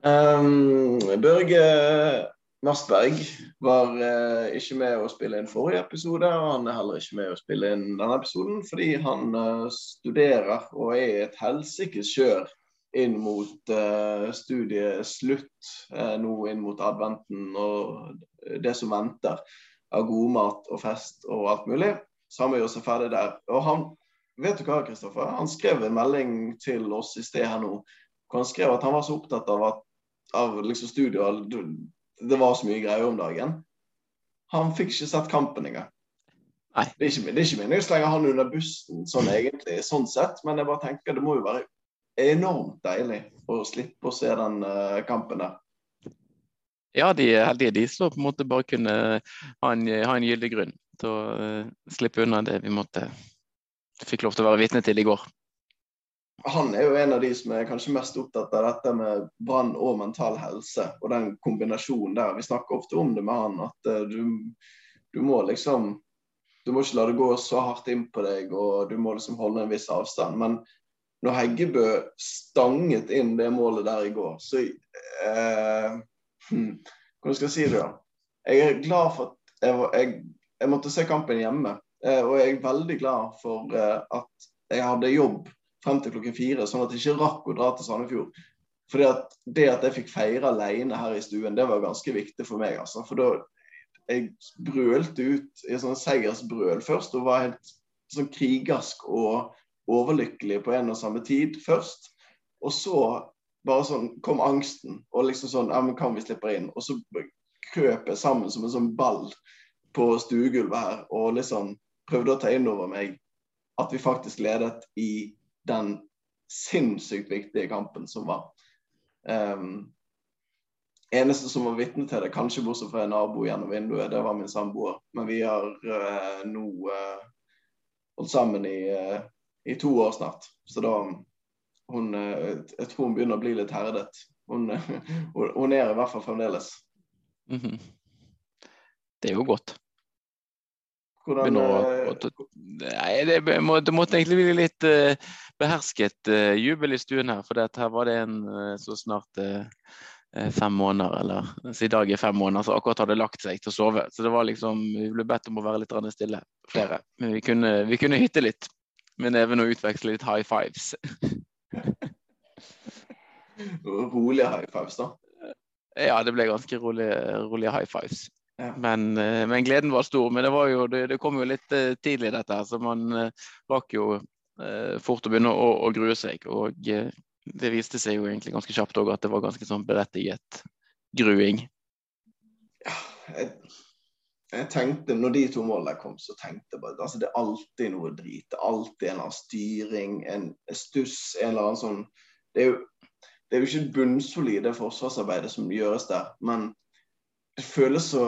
Um, Børge Mastberg var uh, ikke med å spille inn forrige episode, og han er heller ikke med å spille inn denne episoden fordi han uh, studerer og er et helsikes kjør inn mot uh, studiet slutt, nå inn mot adventen og det som venter av god mat og fest og alt mulig. Så han må gjøre seg ferdig der. Og han, vet du hva, Kristoffer? Han skrev en melding til oss i sted her nå. hvor Han skrev at han var så opptatt av, at, av liksom studio det var så mye greier om dagen. Han fikk ikke sett kampen engang. Nei. Det er ikke, det er ikke meningen å slenge han under bussen sånn egentlig, sånn sett, men jeg bare tenker det må jo være enormt deilig å slippe å se den uh, kampen der. Ja, de er heldige de som på en måte bare kunne ha en, ha en gyldig grunn til å uh, slippe unna det vi måtte fikk lov til å være vitne til i går han er jo en av de som er kanskje mest opptatt av dette med brann og mental helse. Og den kombinasjonen der. Vi snakker ofte om det med han, at uh, du, du, må liksom Du må ikke la det gå så hardt inn på deg, og du må liksom holde en viss avstand. Men når Heggebø stanget inn det målet der i går, så eh, hm, Hvordan skal jeg si det, da? Jeg er glad for at jeg, jeg, jeg måtte se kampen hjemme. Eh, og jeg er veldig glad for at jeg hadde jobb frem til klokken fire, sånn at jeg ikke rakk å dra til Sandefjord. Fordi at Det at jeg fikk feire alene her i stuen, det var ganske viktig for meg. altså. For da jeg brølte ut i sånn seiersbrøl først og var helt sånn krigersk og overlykkelig på en og samme tid først. Og så bare sånn kom angsten og liksom sånn Ja, men kan vi slippe inn? Og så krøp jeg sammen som en sånn ball på stuegulvet her og liksom prøvde å ta inn over meg at vi faktisk ledet i den sinnssykt viktige kampen som var. Um, eneste som var vitne til det, kanskje bortsett fra en nabo gjennom vinduet, det var min samboer. Men vi har uh, nå uh, holdt sammen i, uh, i, to år snart. Så da hun, Jeg tror hun begynner å bli litt herdet. Hun, hun er i hvert fall fremdeles. Mm -hmm. Det er jo godt. Hvordan å, å, Nei, det, må, det, måtte egentlig bli litt uh, behersket uh, jubel i stuen her. For her var det en uh, så snart fem måneder, eller i dag er fem måneder, så akkurat hadde lagt seg til å sove. Så det var liksom, vi ble bedt om å være litt stille, flere. Men vi kunne, vi kunne hytte litt med neven og utveksle litt high fives. rolige high fives, da? Ja, det ble ganske rolige, rolige high fives. Men, eh, men, gleden var stor. Men det, var jo, det, det kom jo litt uh, tidlig, dette. Så man uh, rakk jo fort å begynne å, å grue seg. Og det viste seg jo egentlig ganske kjapt òg at det var ganske sånn berettiget gruing. Ja, jeg, jeg, tenkte, når de to målene kom, så tenkte jeg bare altså det er alltid noe drit. Det er alltid en eller annen styring, en stuss, en eller annen sånn Det er jo, det er jo ikke bunnsolide forsvarsarbeidet som gjøres der. men det føles så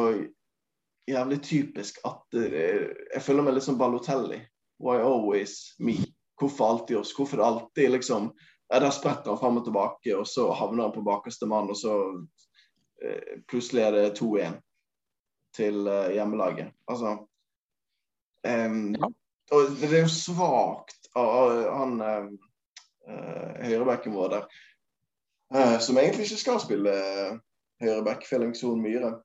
jævlig typisk at uh, Jeg føler meg litt som Balotelli. Why always me? Hvorfor alltid oss? Hvorfor det alltid liksom Der spretter han fram og tilbake, og så havner han på bakerste mann, og så uh, plutselig er det 2-1 til uh, hjemmelaget. Altså um, ja. Og det er jo svakt av han høyrebacken vår der, som egentlig ikke skal spille høyreback Felix Son Myhre.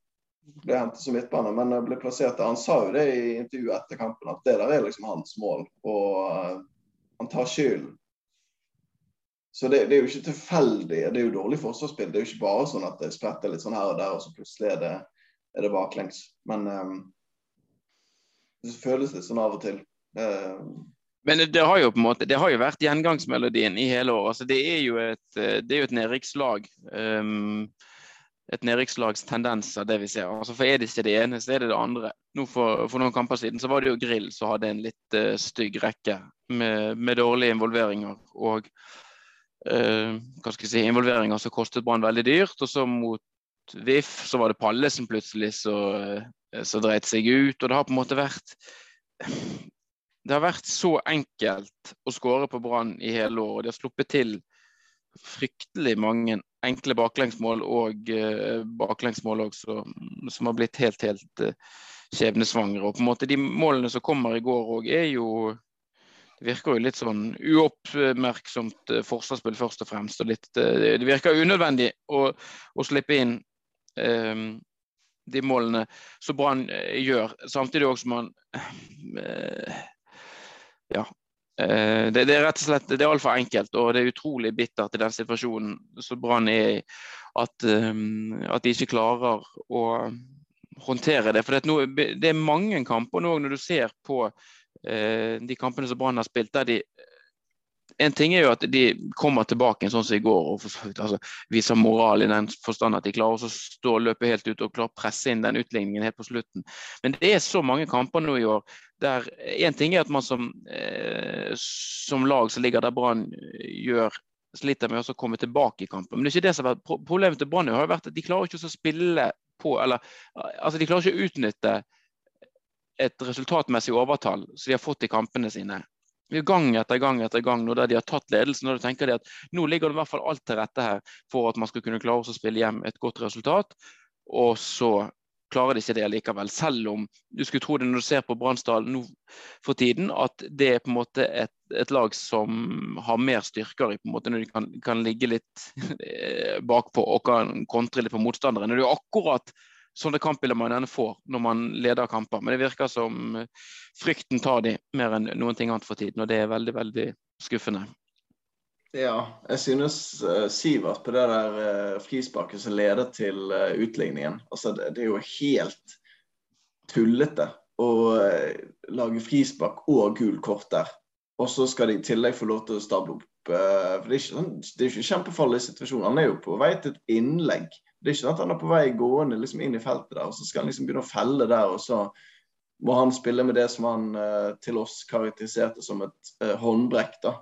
Ble hentet som midtbane, men ble plassert der. Han sa jo det i intervjuet etter kampen, at det der er liksom hans mål. Og uh, han tar skylden. Så det, det, er jo ikke tilfeldig. Det er jo dårlig forsvarsspill. Det er jo ikke bare sånn at det spretter litt sånn her og der, og så plutselig er det, er det baklengs. Men um, det føles litt sånn av og til. Uh, men det har jo på en måte, det har jo vært gjengangsmelodien i hele år. Altså, det er jo et, det er et nedrykkslag. Um, et nedrykkslags tendenser, det vi ser. Altså For er det ikke det ene, så er det det andre. Nå for, for noen kamper siden så var det jo Grill som hadde en litt uh, stygg rekke med, med, dårlige involveringer. Og uh, hva skal jeg si, involveringer som kostet Brann veldig dyrt. Og så mot VIF så var det Palle som plutselig så, uh, dreit seg ut. Og det har på en måte vært Det har vært så enkelt å skåre på Brann i hele år. og De har sluppet til fryktelig mange enkle baklengsmål og eh, baklengsmål også, som har blitt helt, helt eh, skjebnesvangre. Og på en måte De målene som kommer i går òg, er jo det virker jo litt sånn uoppmerksomt forsvarsspill først og fremst. og litt, Det virker unødvendig å, å slippe inn um, de målene som Brann gjør. Samtidig også som man uh, Ja. Uh, det, det, er rett og slett det er altfor enkelt, og det er utrolig bittert i den situasjonen som Brann er i, at, um, at de ikke klarer å håndtere det. For det noe, det er mange kamper nå når du ser på eh, de kampene som Brann har spilt, der de en ting er jo at de kommer tilbake sånn som i går og altså, viser moral i den forstand at de klarer å stå og løpe helt ut og klarer å presse inn den utligningen helt på slutten. Men det er så mange kamper nå i år der en ting er at man som, eh, som lag som ligger der Brann gjør sliter med å komme tilbake i kampen. Men det er ikke det som har vært problemet til Brann. har vært at De klarer ikke å spille på eller, altså De klarer ikke å utnytte et resultatmessig overtall som de har fått i kampene sine. Gang etter gang etter gang når de har tatt ledelsen. og tenker at Nå ligger det i hvert fall alt til rette her for at man skal kunne klare å spille hjem et godt resultat. Og så klarer de ikke det likevel. Selv om du skulle tro det når du ser på Bransdal nå for tiden, at det er på en måte et, et lag som har mer styrker i på en måte når de kan, kan ligge litt eh, bakpå og kan kontre litt på motstanderen. Det er jo akkurat sånne kampbilder man gjerne får når man leder kamper. Men det virker som frykten tar de mer enn noen ting annet for tiden, og det er veldig, veldig skuffende. Ja, jeg synes uh, Sivert på det der uh, frisparket som leder til uh, utligningen altså det, det, er jo helt tullete å lage frispark og gul kort der. Og så skal de i tillegg få lov til å stable opp. for Det er ikke, sånn, det er ikke kjempefarlig situasjon. Han er jo på vei til et innlegg. Det er ikke sånn at han er på vei gående liksom inn i feltet der, og så skal han liksom begynne å felle der. og så må han spille med det som han til oss karakteriserte som et håndbrekk. da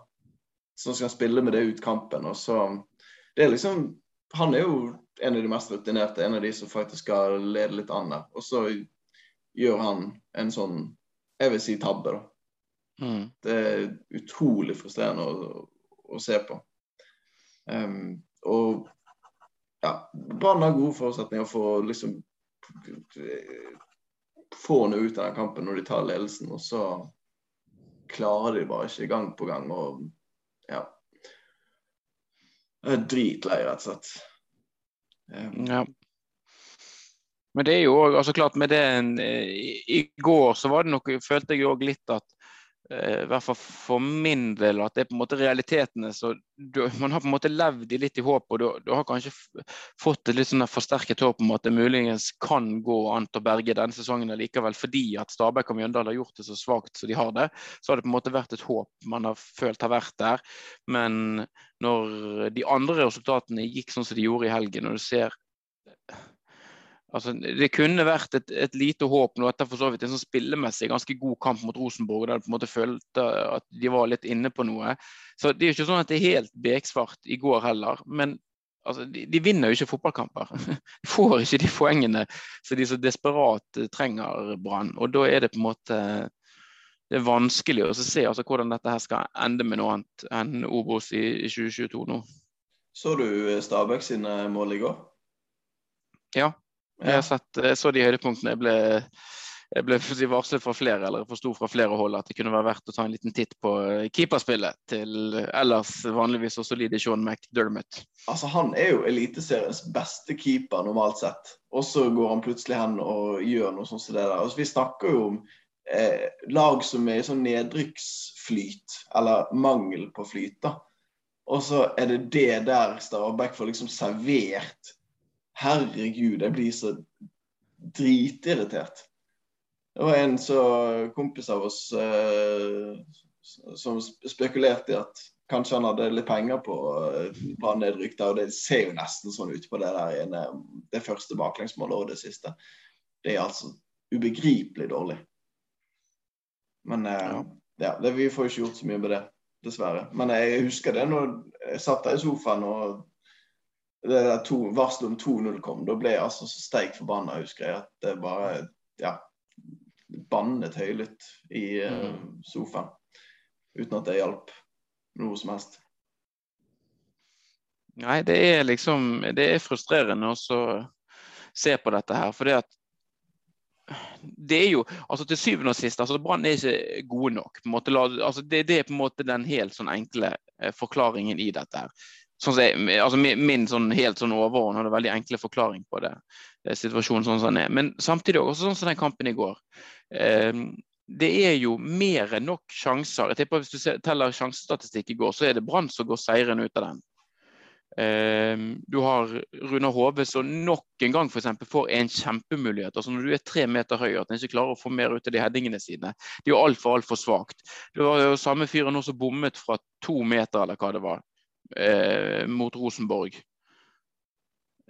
som skal spille med det ut kampen. Og så, det er liksom, Han er jo en av de mest rutinerte, en av de som faktisk skal lede litt an der. Og så gjør han en sånn, jeg vil si tabbe, da. Mm. Det er utrolig frustrerende å, å se på. Um, og ja, Brann har gode forutsetninger for å liksom få noe ut av den kampen når de tar ledelsen, og så klarer de bare ikke gang på gang. og ja. Jeg er dritlei, rett og slett. Um. Ja. Men det er jo òg altså klart med det i, i går så var det nok, følte jeg òg litt at Eh, i hvert fall for min del, at det er på en måte realitetene. så du, Man har på en måte levd i litt i håp, og du, du har kanskje fått et litt sånn forsterket håp om at det muligens kan gå an til å berge denne sesongen likevel, fordi at Stabæk og Mjøndalen har gjort det så svakt som de har det. Så har det på en måte vært et håp man har følt har vært der. Men når de andre resultatene gikk sånn som de gjorde i helgen, når du ser Altså, det kunne vært et, et lite håp nå etter for så vidt en sånn spillemessig ganske god kamp mot Rosenborg, der du på en måte følte at de var litt inne på noe. Så Det er jo ikke sånn at det er helt beksvart i går heller. Men altså, de, de, vinner jo ikke fotballkamper. De får ikke de poengene som de så desperat trenger Brann. Og da er det på en måte det er vanskelig å se altså, hvordan dette her skal ende med noe annet enn Obos i, i 2022 nå. Så du Stabæk sine mål i går? Ja, jeg sett, jeg så de høydepunktene. Jeg ble, jeg ble varslet fra flere eller forsto fra flere hold at det kunne være verdt å ta en liten titt på eh, keeperspillet til ellers vanligvis så solide Sean McDermott. Altså, han er jo eliteseriens beste keeper normalt sett, og så går han plutselig hen og gjør noe sånt som det der. Altså, vi snakker jo om eh, lag som er i sånn nedrykksflyt, eller mangel på flyt. da. Og så er det det der Stabæk får liksom servert Herregud, jeg blir så dritirritert. Det var en så, kompis av oss eh, som spekulerte i at kanskje han hadde litt penger på eh, banedrykk der, og det ser jo nesten sånn ut på det der ene, det første baklengsmålet og det siste. Det er altså ubegripelig dårlig. Men eh, ja, ja det, vi får ikke gjort så mye med det, dessverre. Men jeg husker det når jeg satt der i sofaen og det der to, varselet om 2-0 kom, da ble jeg altså så steik forbanna, husker jeg. At det bare ja, bannet høylytt i uh, sofaen. Uten at det hjalp noe som helst. Nei, det er liksom Det er frustrerende å se på dette her. For det at det er jo altså Til syvende og sist, altså Brann er ikke gode nok. måte, altså det, det, er på en måte den helt sånn enkle eh, forklaringen i dette. her. Sånn jeg, altså min, min sånn helt sånn overordnede veldig enkle forklaring på det, det situasjonen sånn som den er. Men samtidig også sånn som den kampen i går. Eh, det er jo mer enn nok sjanser. Jeg tipper Hvis du teller sjansestatistikk i går, så er det Brann som går seirende ut av den. Eh, du har Runar Hove som nok en gang for eksempel, får en kjempemulighet. altså Når du er tre meter høy, at en ikke klarer å få mer ut av de headingene sine. Det er jo altfor altfor svakt. Du har jo samme fyren nå som bommet fra to meter, eller hva det var, eh, mot Rosenborg.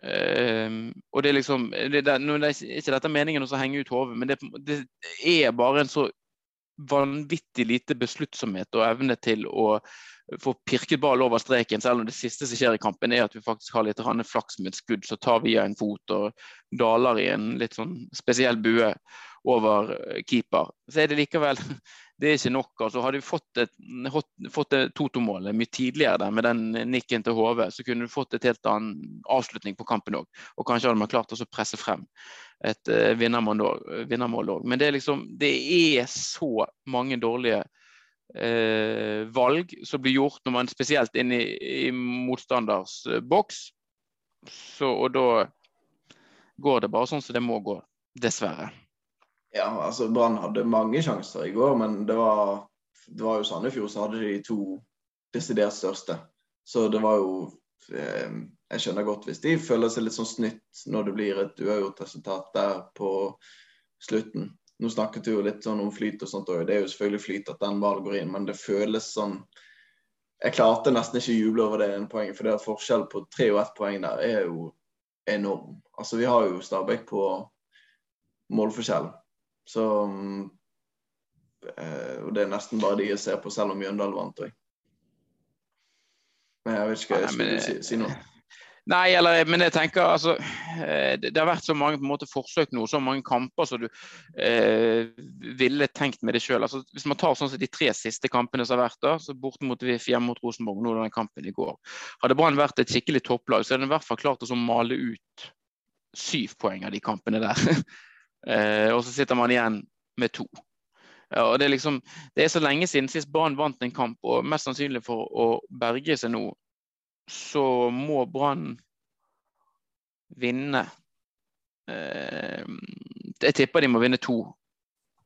Eh, og det er liksom det, det, Nå er ikke dette meningen å henge ut hodet, men det, det, er bare en så vanvittig lite besluttsomhet og evne til å få pirket ball over streken, selv om det siste som skjer i kampen er at vi faktisk har litt flaks med et skudd. Så tar vi en fot og daler i en litt sånn spesiell bue over eh, keeper. Så er det likevel det er ikke nok. altså Hadde vi fått et, fått et Toto-målet mye tidligere der med den nikken til HV, så kunne du fått et helt annen avslutning på kampen òg. Og kanskje hadde man klart å presse frem et uh, vinnermål òg. Men det er liksom Det er så mange dårlige uh, valg som blir gjort når man spesielt inn i, i motstanders uh, boks. Så, og da går det bare sånn som det må gå, dessverre. Ja, altså Brann hadde mange sjanser i går, men det var, det var jo Sandefjord som hadde de to desidert største. Så det var jo eh, Jeg skjønner godt hvis de føler seg litt sånn snytt når det blir et uavgjort resultat der på slutten. Nå snakket du jo litt sånn om flyt og sånt, og det er jo selvfølgelig flyt at den ballen går inn, men det føles sånn Jeg klarte nesten ikke å juble over det ene poenget, for det at forskjell på tre og ett poeng der er jo enorm. Altså, vi har jo Stabæk på målforskjell, så eh, Og det er nesten bare de jeg ser på, selv om Mjøndalen vant òg. Men jeg vet ikke hva jeg skulle si, si noe. Nei, eller, men jeg tenker altså Det, Det har vært så mange måte forsøk nå, så mange kamper som du eh, ville tenkt med det sjøl. Altså, hvis man tar sånn som de tre siste kampene som har vært da, så bort mot VIF hjemme mot Rosenborg, nå den kampen i går. Hadde Brann vært et skikkelig topplag, så hadde de i hvert fall klart å male ut syv poeng av de kampene der. eh, og så sitter man igjen med to. Ja, og det, er liksom, det er så lenge siden sist Brann vant en kamp, og mest sannsynlig for å berge seg nå så må Brann vinne. Eh, jeg tipper de må vinne to,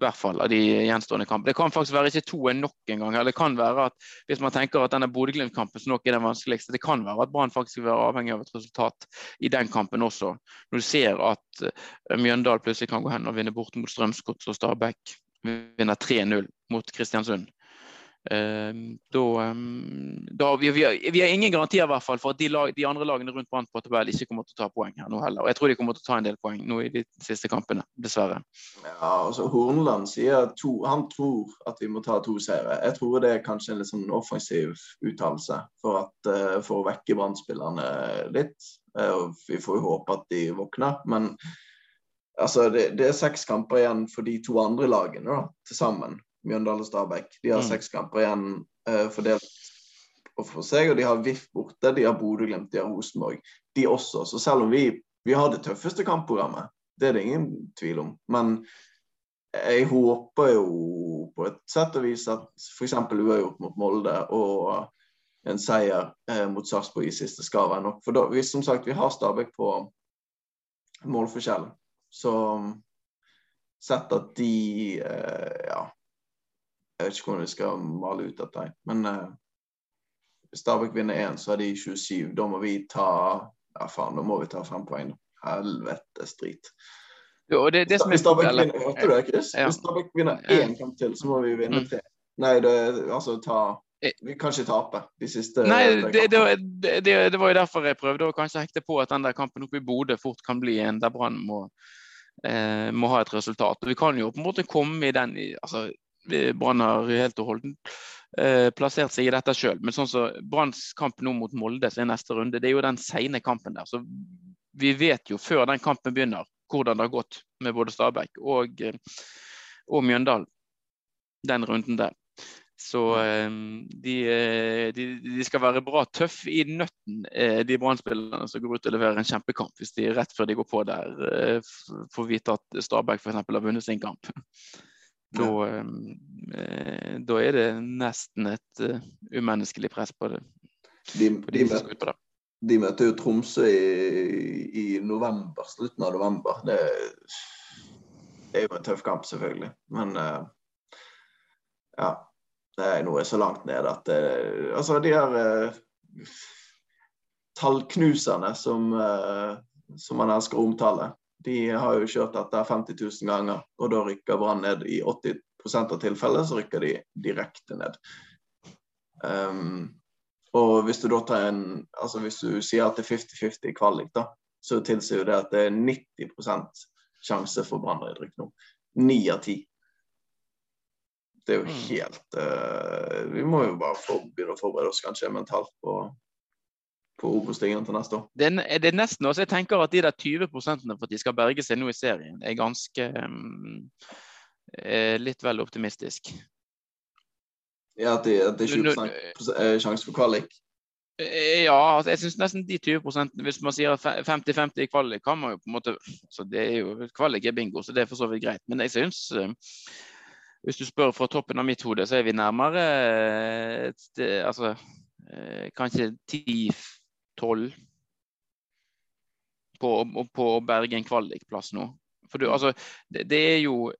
i hvert fall, av de gjenstående kampene. Det kan faktisk være ikke to nok en gang. Det kan være at hvis man tenker at denne Bodø-Glimt-kampen nok er den vanskeligste, det kan være at Brann faktisk vil være avhengig av et resultat i den kampen også. Når du ser at eh, Mjøndal plutselig kan gå hen og vinne bort mot Strømsgods og Stabæk. Vinner 3-0 mot Kristiansund. Ehm, da, ehm, da vi, vi, vi, har, ingen garantier hvert fall for at de, lag, de andre lagene rundt Brann på tabell ikke kommer til å ta poeng her nå heller. Og jeg tror de kommer til å ta en del poeng nå i de siste kampene, dessverre. Ja, altså Horneland sier to, han tror at vi må ta to seire. Jeg tror det er kanskje en litt sånn offensiv uttalelse for, uh, for, å vekke Brann-spillerne litt. Uh, vi får jo håpe at de våkner. Men altså, det, det, er seks kamper igjen for de to andre lagene til sammen. Mjøndalen og Stabæk. De har mm. seks kamper igjen uh, fordelt for seg, og de har VIF borte, de har Bodø-Glimt, de har Rosenborg. De også. Så selv om vi, vi har det tøffeste kampprogrammet, det er det ingen tvil om. Men jeg håper jo på et sett og vis at f.eks. uavgjort mot Molde og en seier eh, mot Sarpsborg i siste skal være nok. For da, vi, som sagt, vi har Stabæk på målforskjell. Så sett at de eh, ja, jeg vet ikke hvordan vi skal male ut dette. Men uh, hvis Stabæk vinner én, så er de 27. Da må vi ta ja faen, da må vi ta fem poeng. Helvetes drit. Jo, det, det hvis Stabæk vinner, hørte du det, Chris? Ja. Hvis Stabæk vinner én kamp til, så må vi vinne mm. Nei, det, altså ta eh. vi kan ikke tape de siste Nei, det, det, det, var jo derfor jeg prøvde å kanskje hekte på at den der kampen oppe i Bodø fort kan bli en der Brann må, eh, må ha et resultat. Og Vi kan jo på en måte komme i den altså, Brann har helt og holdent eh, plassert seg i dette sjøl. Men sånn så Branns kamp nå mot Molde, som er neste runde, det er jo den seine kampen der. Så vi vet jo før den kampen begynner, hvordan det har gått med både Stabæk og, eh, og Mjøndalen. Den runden der. Så de, de, de, skal være bra tøff i nøtten, de brann som går ut og leverer en kjempekamp, hvis de rett før de går på der får vite at Stabæk f.eks. har vunnet sin kamp. Da, ja. da, er det nesten et umenneskelig press på det. De, de, de, de møter jo Tromsø i, i, november, slutten av november. Det, det, er jo en tøff kamp, selvfølgelig. Men uh, ja. Det er noe så langt ned at det, Altså, de her tallknuserne som, som man elsker å omtale, de har jo kjørt dette 50 000 ganger, og da rykker Brann ned i 80% av tilfellene, så rykker de direkte ned. Um, og hvis du da tar en Altså hvis du sier at det er 50-50 i kvalik, da, så tilsier det at det er 90 sjanse for Brann-nedrykk nå. Ni av ti. Det er jo mm. helt uh, Vi må jo bare for, begynne å forberede oss kanskje mentalt på på Obos-ligaen til neste år. Det er, det er nesten også, Jeg tenker at de der 20 for at de skal berge seg nå i serien, er ganske um, litt vel optimistisk. Ja, at det, det er 20 eh, sjanse for kvalik? Eh, ja, altså, jeg syns nesten de 20% Hvis man sier 50-50 i kvalik, kan man jo på en måte så det er jo Kvalik er bingo, så det er for så vidt greit. Men jeg syns eh, Hvis du spør fra toppen av mitt hode, så er vi nærmere et, altså kanskje 10-12 på, på, å kvalikplass nå. For du, altså, det, det er jo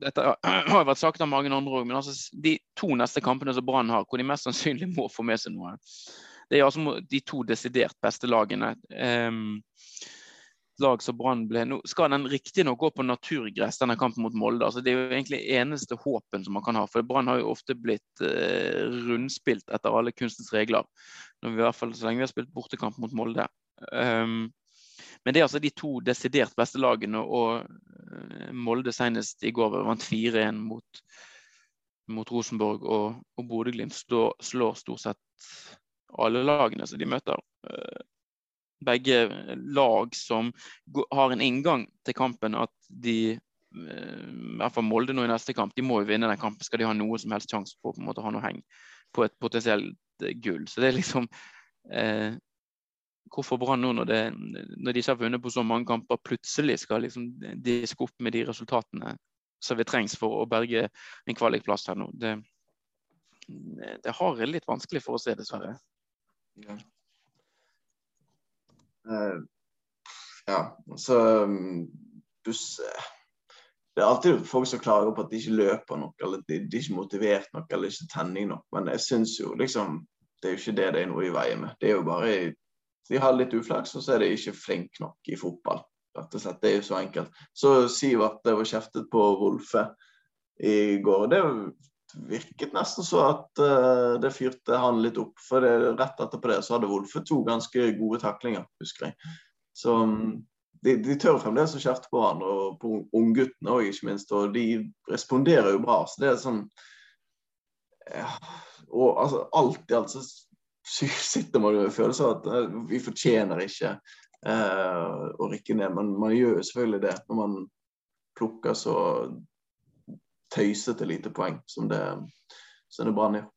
dette har vært sagt av mange andre òg, men altså, de to neste kampene som Brann har, hvor de mest sannsynlig må få med seg noe, det er altså de to desidert beste lagene. Um, lag som Brann ble Nå skal den riktignok gå på naturgress, denne kampen mot Molde. altså Det er jo egentlig eneste håpen som man kan ha. For Brann har jo ofte blitt eh, rundspilt etter alle kunstens regler. Når vi i hvert fall Så lenge vi har spilt bortekamp mot Molde. Um, men det er altså de to desidert beste lagene, og eh, Molde senest i går vant 4-1 mot, mot, Rosenborg. Og, og Bodø-Glimt slår, stort sett alle lagene som de møter. Eh, begge lag som har en inngang til kampen at de eh, i hvert fall Molde nå i neste kamp, de må jo vinne den kampen. Skal de ha noe som helst sjanse på, på å ha noe heng på et potensielt gull. Så det er liksom eh, hvorfor Brann nå, når, det, når, de ikke har vunnet på så mange kamper, plutselig skal liksom diske opp med de resultatene som vi trengs for å berge en kvalikplass her nå. Det, det har jeg litt vanskelig for å se, dessverre. Ja. Uh, ja, så um, du Det er alltid folk som klager på at de ikke løper nok, eller de, de er ikke motivert nok, eller ikke tenning nok. Men jeg syns jo liksom Det er jo ikke det det er noe i veien med. Det er jo bare de har litt uflaks, og så er de ikke flinke nok i fotball. Rett og slett, Det er jo så enkelt. Så Sivert var kjeftet på Wolfe i går. Det virket nesten så at uh, det fyrte han litt opp. For det, rett etterpå det så hadde Wolfe to ganske gode taklinger, husker jeg. Så um, de, de, tør fremdeles å kjefte på hverandre, og på ungguttene òg, ikke minst. Og de responderer jo bra. Så det er sånn ja, og altså, Alt i alt så sitter man jo i følelsen av at uh, vi fortjener ikke uh, å rykke ned. Men man gjør jo selvfølgelig det når man plukker så tøysete lite poeng som det, som det Brann gjør.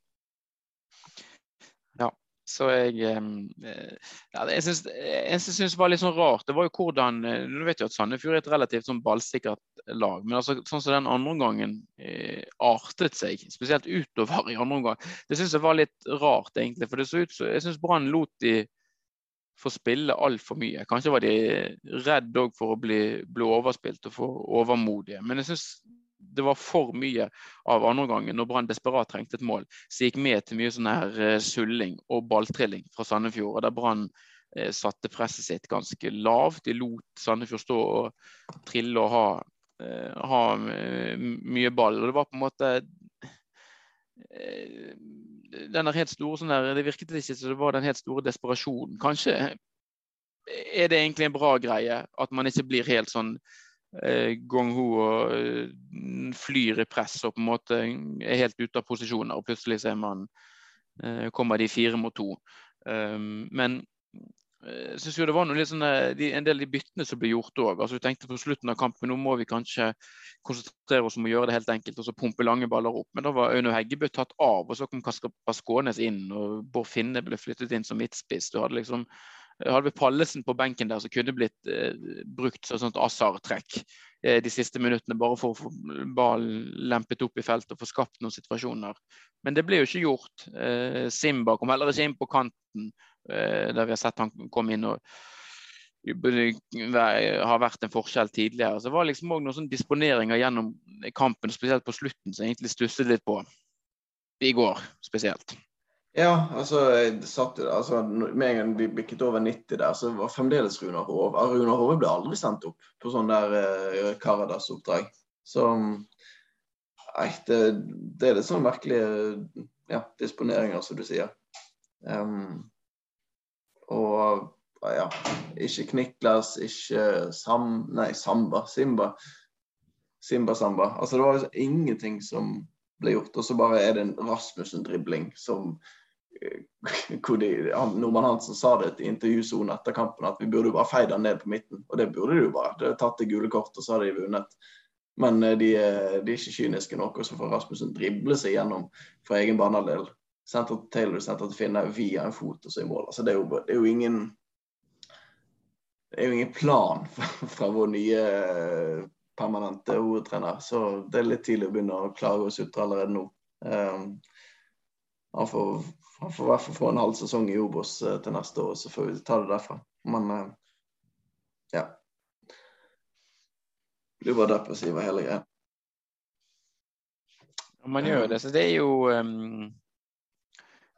Så jeg eh, ja, Jeg syns det var litt sånn rart, det var jo hvordan eh, Du vet jo at Sandefjord er et relativt sånn ballsikkert lag. Men altså, sånn som den andre omgangen eh, artet seg, spesielt utover i andre omgang, det syns jeg var litt rart, egentlig. For det så ut som Jeg syns Brann lot de få spille altfor mye. Kanskje var de redd òg for å bli, bli overspilt og for overmodige. Men jeg syns det var for mye av andreomgangen når Brann desperat trengte et mål. Så gikk med til mye sånn her uh, sulling og balltrilling fra Sandefjord. Der Brann eh, satte presset sitt ganske lavt. De lot Sandefjord stå og trille og ha, eh, ha mye ball. Og det var på en måte den der helt store sånn der, Det virket ikke som det var den helt store desperasjonen. Kanskje er det egentlig en bra greie at man ikke blir helt sånn eh, Gong-Ho og eh, flyr i press og på en måte er helt ute av posisjoner. og Plutselig ser man, eh, kommer de fire mot to. Um, men jeg synes jo det var noe litt sånn, en del av de byttene som ble gjort òg. Altså, vi tenkte på slutten av kampen nå må vi kanskje konsentrere oss om å gjøre det helt enkelt og så pumpe lange baller opp. Men da var Auno Heggebø tatt av, og så kom Kasper Skånes inn. og Bård Finne ble flyttet inn som midtspiss. Du hadde liksom hadde vi Pallesen på benken der som kunne blitt eh, brukt som sånt Assar-trekk eh, de siste minuttene, bare for å få ballen lempet opp i feltet og få skapt noen situasjoner. Men det ble jo ikke gjort. Eh, Simba kom heller ikke inn på kanten, eh, der vi har sett han kom inn og har vært en forskjell tidligere. Så det var liksom òg noen sånne disponeringer gjennom kampen, spesielt på slutten, som jeg egentlig stusset litt på. I går spesielt. Ja, altså, jeg satt, altså med en gang vi bikket over 90 der, så var fremdeles Runar Hove. Runar Hove ble aldri sendt opp på sånn der eh, Karadas-oppdrag. Så Nei, det, det, er litt sånn merkelige ja, disponeringer, som du sier. Um, og ja, ikke Kniklas, ikke Sam... Nei, Samba. Simba. Simba Samba. Altså, det var liksom ingenting som ble gjort. Og så bare er det en Rasmussen-dribling som hvor de, Normann Hansen sa det i intervjusonen etter kampen, at vi burde bare feid han ned på midten. Og det burde de jo bare. De hadde tatt det gule kortet, og så hadde de vunnet. Men eh, de, de, er ikke kyniske nok, og så får Rasmussen drible seg gjennom for egen banehalvdel. Senter til Taylor senter til Finne via en fot og så i mål. Altså, det, er jo, det, er jo, ingen det er jo ingen plan fra vår nye eh, permanente hovedtrener. Så det er litt tidlig å begynne å klage og sutre allerede nå. Um, han får han får i hvert fall få en halv sesong i Obos eh, til neste år, så får vi ta det derfra. Men eh, ja. Blir bare depressiv av hele greia. Man gjør det, så det er jo um,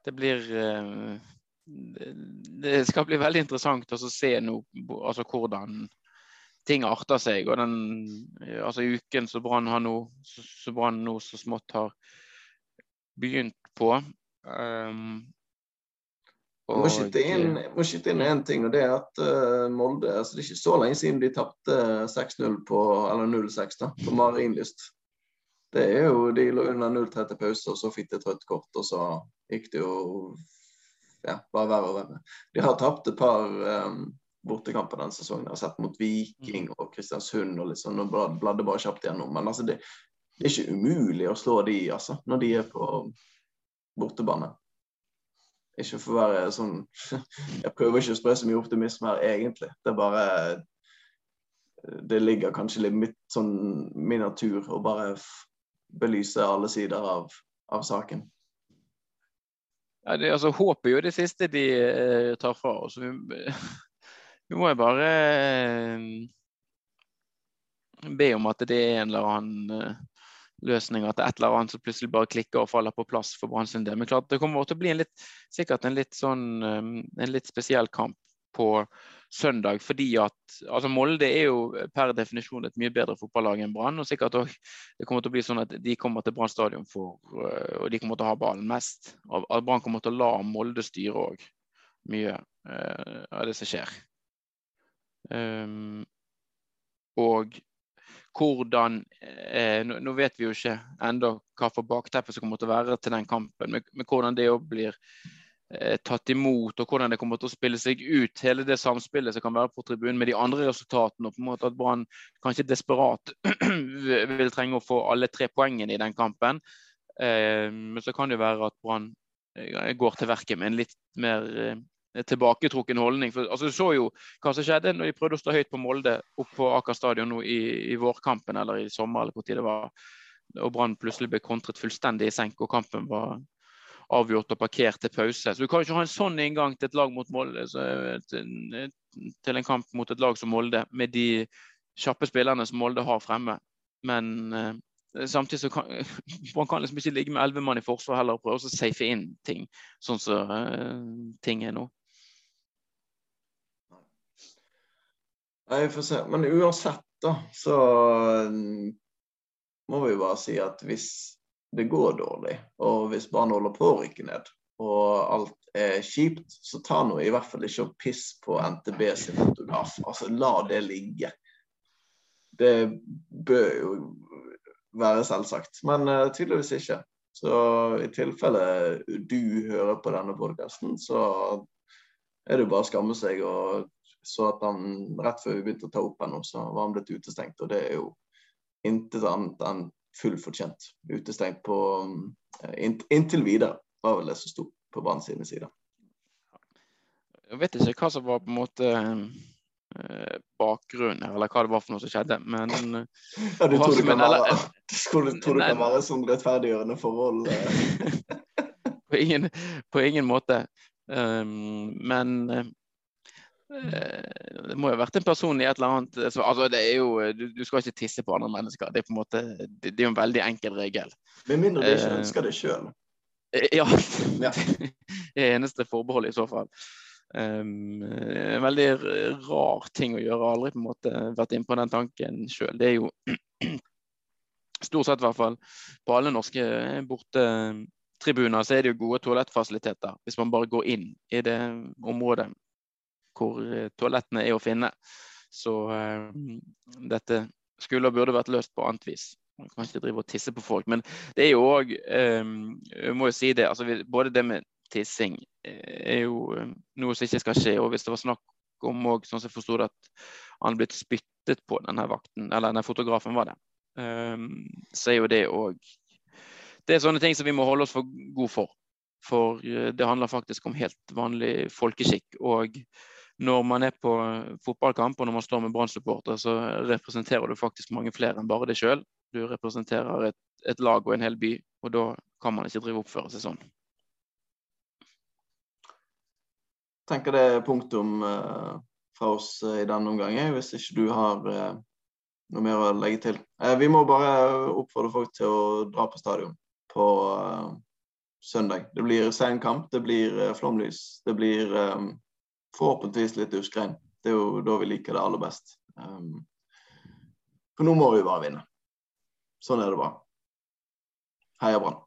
Det blir um, det, skal bli veldig interessant å se nå altså hvordan ting arter seg. Og den altså uken som Brann nå, så Brann nå så smått har begynt på, Um, og, må skyte inn, må skyte inn en ting, og det er at uh, Molde altså Det er ikke så lenge siden de tapte 6-0 på eller 0-6 da, på Marienlyst. Det er jo, De lå under 0-3 til pause, og så fikk de et rødt kort, og så gikk det jo ja, bare verre og verre. De har tapt et par um, bortekamper denne sesongen. Jeg har sett mot Viking og Kristiansund og litt sånn, og bladde bare kjapt gjennom. Men altså, det, det, er ikke umulig å slå de, altså, når de er på bortebane. Ikke for å være sånn Jeg prøver ikke å spre så mye optimisme her, egentlig. Det er bare Det ligger kanskje litt mitt sånn min natur å bare belyse alle sider av, av saken. Ja, det, altså, Håp er jo det siste de eh, tar fra oss. Vi, vi må jo bare eh, be om at det er en eller annen løsning, at det er et eller annet som plutselig bare klikker og faller på plass for Brann sin del. Men klart det kommer til å bli en litt, sikkert en litt, sånn, um, en litt spesiell kamp på søndag. fordi at altså Molde er jo per definisjon et mye bedre fotballag enn Brann. Og sikkert også, det kommer til å bli sånn at de kommer til Brann stadion for og de kommer til å ha ballen mest. Og Brann kommer til å la Molde styre òg mye av det som skjer. Um, og hvordan eh, nå, vet vi jo ikke enda hva for bakteppe som kommer til å være til den kampen, men, men hvordan det òg blir eh, tatt imot, og hvordan det kommer til å spille seg ut. Hele det samspillet som kan være på tribunen med de andre resultatene. og på en måte At Brann kanskje desperat vil trenge å få alle tre poengene i den kampen. Eh, men så kan det jo være at Brann eh, går til verket med en litt mer eh, tilbaketrukken holdning. For, altså, Du så jo hva som skjedde når de prøvde å stå høyt på Molde opp på Aker stadion nå i, i vårkampen eller i sommer. eller hvor tid det var, og Brann plutselig ble kontret fullstendig i senk, og kampen var avgjort og parkert til pause. Så Du kan ikke ha en sånn inngang til et lag mot Molde, til, til en kamp mot et lag som Molde, med de kjappe spillerne som Molde har fremme. Men eh, samtidig så kan man kan liksom ikke ligge med elleve mann i forsvar heller og prøve å safe inn ting, sånn som uh, ting er nå. Nei, får se. Men uansett, da, så mm, må vi bare si at hvis det går dårlig, og hvis barn holder på å rykke ned, og alt er kjipt, så ta nå i hvert fall ikke og piss på NTB sin fotograf. Altså, la det ligge. Det bør jo være selvsagt, men uh, tydeligvis ikke. Så i tilfelle du hører på denne podkasten, så er det jo bare å skamme seg. og så at han rett før vi begynte å ta opp ennå, så var han blitt utestengt. Og det er jo intet annet enn fullt fortjent. Utestengt på eh, inntil videre, var vel det som sto på Brann sine sider. Jeg vet ikke hva som var på en måte eh, bakgrunnen her, eller hva det var for noe som skjedde, men ja, Du tror det kan være, tror, tror det kan være sånn rettferdiggjørende forhold? på, ingen, på ingen måte. Um, men Eh, det må jo ha vært en person i et eller annet så, altså det er jo, du, du, skal ikke tisse på andre mennesker. Det er på en måte, det, er jo en veldig enkel regel. Med mindre du ikke eh, ønsker det sjøl. Eh, ja. ja. det er eneste forbeholdet i så fall. Um, en veldig rar ting å gjøre. Aldri på en måte vært inne på den tanken sjøl. Det er jo stort sett i hvert fall på alle norske bortetribuner så er det jo gode toalettfasiliteter hvis man bare går inn i det området hvor eh, toalettene er å finne. Så uh, dette skulle og burde vært løst på annet vis. Man kan ikke drive og tisse på folk. Men det er jo òg um, må jo si det. Altså, både det med tissing er jo noe som ikke skal skje. Og hvis det var snakk om òg, sånn som jeg forsto det, at han blitt spyttet på denne vakten, eller denne fotografen var det, um, så er jo det òg Det er sånne ting som vi må holde oss for god for. For det handler faktisk om helt vanlig folkeskikk. Og når man er på fotballkamp og når man står med brann så representerer du faktisk mange flere enn bare deg sjøl. Du representerer et, et, lag og en hel by, og da kan man ikke drive oppføre seg sånn. Jeg tenker det er punktum uh, fra oss uh, i denne omgang, hvis ikke du har noe mer å legge til. vi må bare oppfordre folk til å dra på stadion på søndag. Det blir sen kamp, det blir flomlys, det blir forhåpentligvis litt uskrein. Det er jo da vi liker det aller best. Um, for nå må vi bare vinne. Sånn er det bare. Heia Brann.